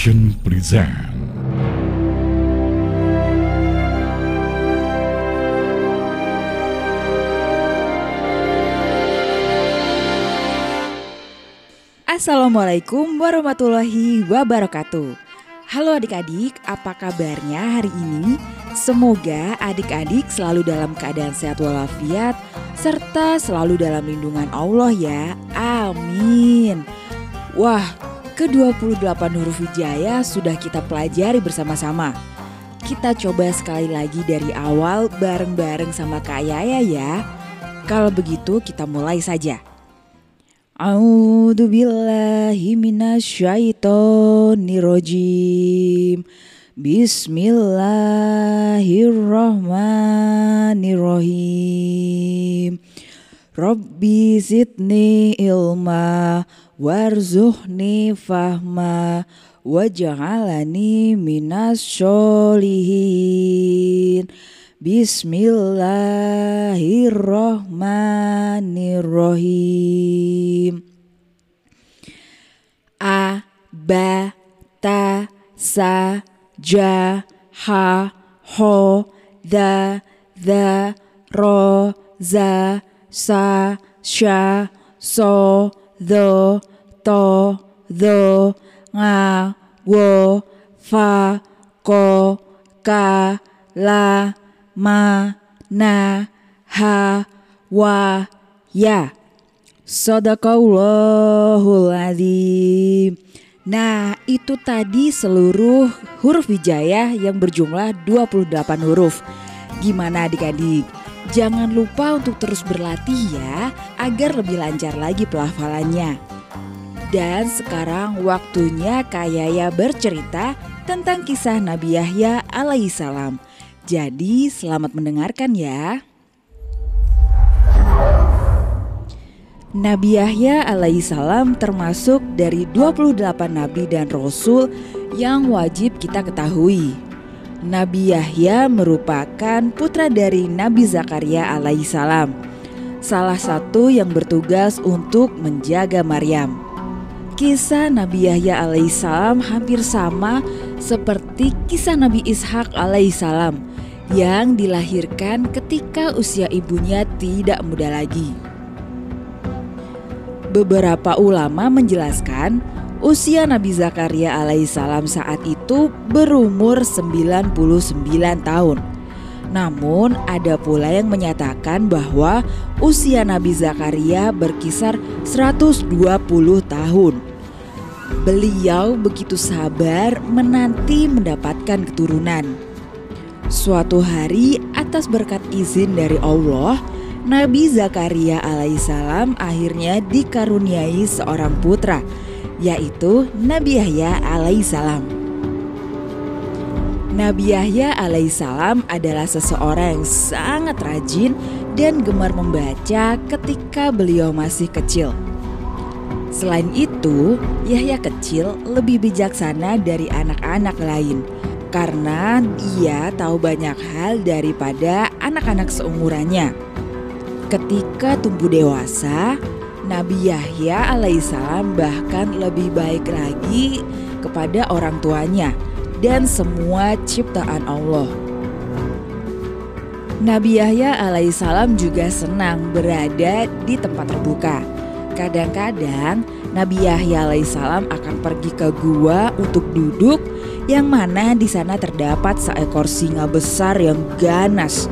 Present Assalamualaikum warahmatullahi wabarakatuh. Halo adik-adik, apa kabarnya hari ini? Semoga adik-adik selalu dalam keadaan sehat walafiat serta selalu dalam lindungan Allah ya. Amin. Wah, ke-28 huruf hijaya sudah kita pelajari bersama-sama. Kita coba sekali lagi dari awal bareng-bareng sama Kak Yaya ya. Kalau begitu kita mulai saja. A'udzu billahi minasyaitonir Bismillahirrahmanirrahim. Rabbi zidni ilma warzuhni fahma waj'alani minas sholihin. Bismillahirrahmanirrahim. A ba ta sa ja ha ho da da ro za sa sha so do to do nga wo fa ko ka la ma, na, ha, wa, ya. Sadaqallahul azim. Nah, itu tadi seluruh huruf hijayah yang berjumlah 28 huruf. Gimana adik-adik? Jangan lupa untuk terus berlatih ya, agar lebih lancar lagi pelafalannya. Dan sekarang waktunya Kayaya bercerita tentang kisah Nabi Yahya alaihissalam. Jadi selamat mendengarkan ya. Nabi Yahya alaihissalam termasuk dari 28 nabi dan rasul yang wajib kita ketahui. Nabi Yahya merupakan putra dari Nabi Zakaria alaihissalam, salah satu yang bertugas untuk menjaga Maryam. Kisah Nabi Yahya alaihissalam hampir sama seperti kisah Nabi Ishak alaihissalam yang dilahirkan ketika usia ibunya tidak muda lagi. Beberapa ulama menjelaskan usia Nabi Zakaria alaihissalam saat itu berumur 99 tahun. Namun ada pula yang menyatakan bahwa usia Nabi Zakaria berkisar 120 tahun. Beliau begitu sabar menanti mendapatkan keturunan. Suatu hari atas berkat izin dari Allah, Nabi Zakaria alaihissalam akhirnya dikaruniai seorang putra, yaitu Nabi Yahya alaihissalam. Nabi Yahya alaihissalam adalah seseorang yang sangat rajin dan gemar membaca ketika beliau masih kecil. Selain itu, Yahya kecil lebih bijaksana dari anak-anak lain karena dia tahu banyak hal daripada anak-anak seumurannya. Ketika tumbuh dewasa, Nabi Yahya alaihissalam bahkan lebih baik lagi kepada orang tuanya dan semua ciptaan Allah. Nabi Yahya alaihissalam juga senang berada di tempat terbuka. Kadang-kadang Nabi Yahya alaihissalam akan pergi ke gua untuk duduk yang mana di sana terdapat seekor singa besar yang ganas.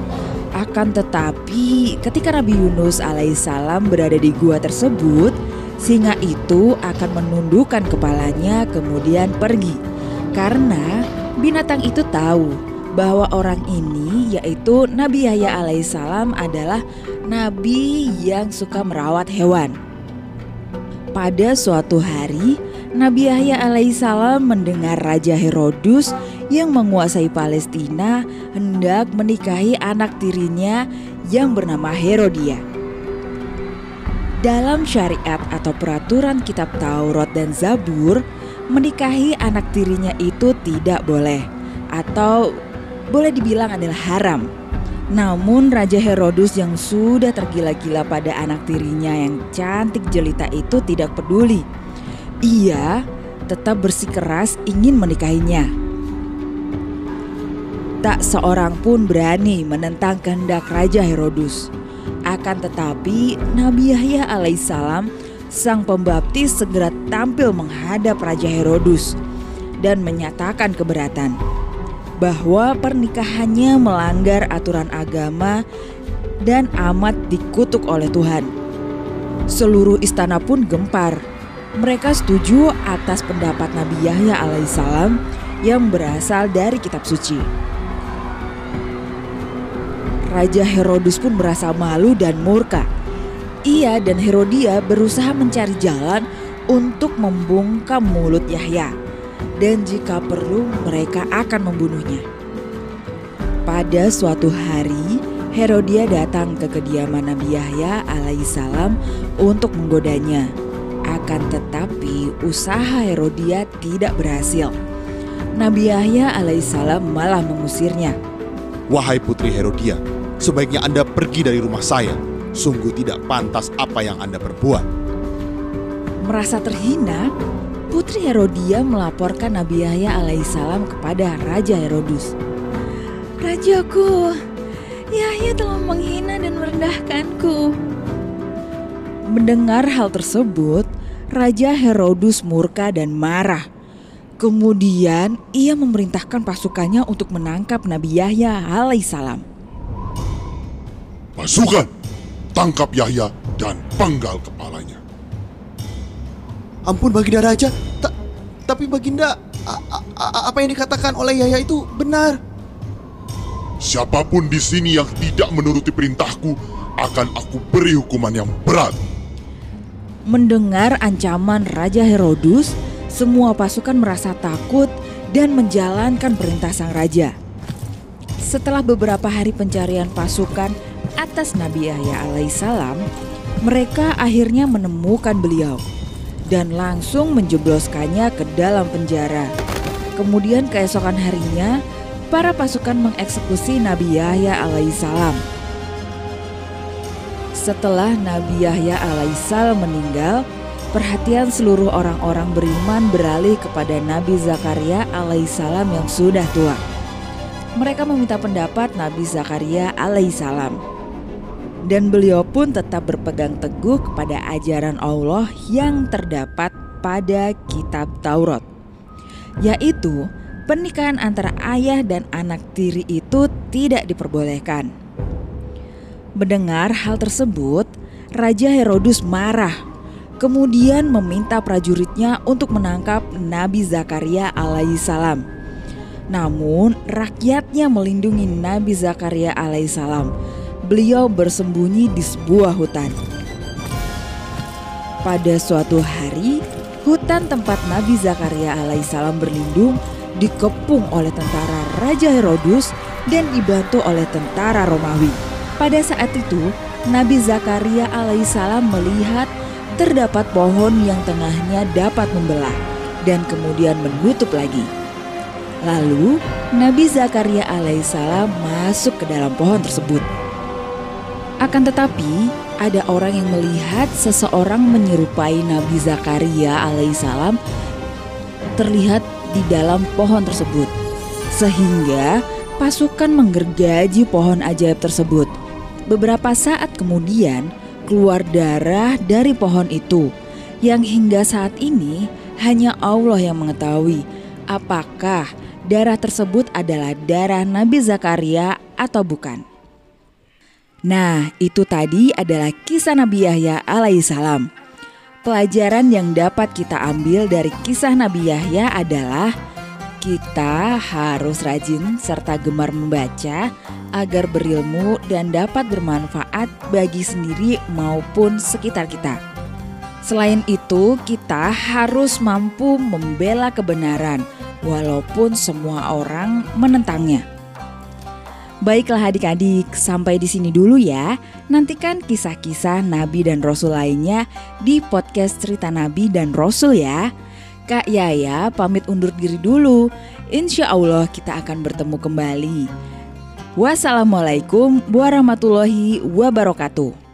Akan tetapi, ketika Nabi Yunus alaihissalam berada di gua tersebut, singa itu akan menundukkan kepalanya kemudian pergi. Karena binatang itu tahu bahwa orang ini yaitu Nabi Yahya alaihissalam adalah nabi yang suka merawat hewan. Pada suatu hari, Nabi Yahya alaihissalam mendengar Raja Herodus yang menguasai Palestina hendak menikahi anak tirinya yang bernama Herodia. Dalam syariat atau peraturan kitab Taurat dan Zabur, menikahi anak tirinya itu tidak boleh atau boleh dibilang adalah haram. Namun Raja Herodus yang sudah tergila-gila pada anak tirinya yang cantik jelita itu tidak peduli ia tetap bersikeras ingin menikahinya. Tak seorang pun berani menentang kehendak Raja Herodus. Akan tetapi Nabi Yahya alaihissalam sang pembaptis segera tampil menghadap Raja Herodus dan menyatakan keberatan bahwa pernikahannya melanggar aturan agama dan amat dikutuk oleh Tuhan. Seluruh istana pun gempar. Mereka setuju atas pendapat Nabi Yahya alaihissalam yang berasal dari kitab suci. Raja Herodus pun merasa malu dan murka. Ia dan Herodia berusaha mencari jalan untuk membungkam mulut Yahya. Dan jika perlu mereka akan membunuhnya. Pada suatu hari, Herodia datang ke kediaman Nabi Yahya alaihissalam untuk menggodanya. Akan tetapi usaha Herodia tidak berhasil. Nabi Yahya alaihissalam malah mengusirnya. Wahai putri Herodia, sebaiknya Anda pergi dari rumah saya. Sungguh tidak pantas apa yang Anda perbuat. Merasa terhina, Putri Herodia melaporkan Nabi Yahya alaihissalam kepada Raja Herodus. Rajaku, Yahya telah menghina dan merendahkanku. Mendengar hal tersebut, Raja Herodus murka dan marah. Kemudian ia memerintahkan pasukannya untuk menangkap Nabi Yahya alaihissalam. Pasukan, tangkap Yahya dan penggal kepalanya. Ampun Baginda Raja, ta tapi Baginda, apa yang dikatakan oleh Yahya itu benar. Siapa pun di sini yang tidak menuruti perintahku akan aku beri hukuman yang berat. Mendengar ancaman Raja Herodus, semua pasukan merasa takut dan menjalankan perintah sang raja. Setelah beberapa hari pencarian pasukan atas Nabi Yahya alaihissalam, mereka akhirnya menemukan beliau dan langsung menjebloskannya ke dalam penjara. Kemudian keesokan harinya, para pasukan mengeksekusi Nabi Yahya alaihissalam. Setelah Nabi Yahya alaihissalam meninggal, perhatian seluruh orang-orang beriman beralih kepada Nabi Zakaria alaihissalam yang sudah tua. Mereka meminta pendapat Nabi Zakaria alaihissalam. Dan beliau pun tetap berpegang teguh kepada ajaran Allah yang terdapat pada kitab Taurat. Yaitu pernikahan antara ayah dan anak tiri itu tidak diperbolehkan. Mendengar hal tersebut, Raja Herodus marah kemudian meminta prajuritnya untuk menangkap Nabi Zakaria alaihissalam. Namun rakyatnya melindungi Nabi Zakaria alaihissalam. Beliau bersembunyi di sebuah hutan. Pada suatu hari, hutan tempat Nabi Zakaria alaihissalam berlindung dikepung oleh tentara Raja Herodus dan dibantu oleh tentara Romawi. Pada saat itu, Nabi Zakaria alaihissalam melihat terdapat pohon yang tengahnya dapat membelah dan kemudian menutup lagi. Lalu Nabi Zakaria alaihissalam masuk ke dalam pohon tersebut. Akan tetapi ada orang yang melihat seseorang menyerupai Nabi Zakaria alaihissalam terlihat di dalam pohon tersebut. Sehingga pasukan menggergaji pohon ajaib tersebut. Beberapa saat kemudian keluar darah dari pohon itu yang hingga saat ini hanya Allah yang mengetahui apakah darah tersebut adalah darah Nabi Zakaria atau bukan. Nah, itu tadi adalah kisah Nabi Yahya alaihissalam. Pelajaran yang dapat kita ambil dari kisah Nabi Yahya adalah kita harus rajin serta gemar membaca agar berilmu dan dapat bermanfaat bagi sendiri maupun sekitar kita. Selain itu, kita harus mampu membela kebenaran walaupun semua orang menentangnya. Baiklah adik-adik, sampai di sini dulu ya. Nantikan kisah-kisah Nabi dan Rasul lainnya di podcast Cerita Nabi dan Rasul ya. Kak Yaya pamit undur diri dulu. Insya Allah kita akan bertemu kembali. Wassalamualaikum warahmatullahi wabarakatuh.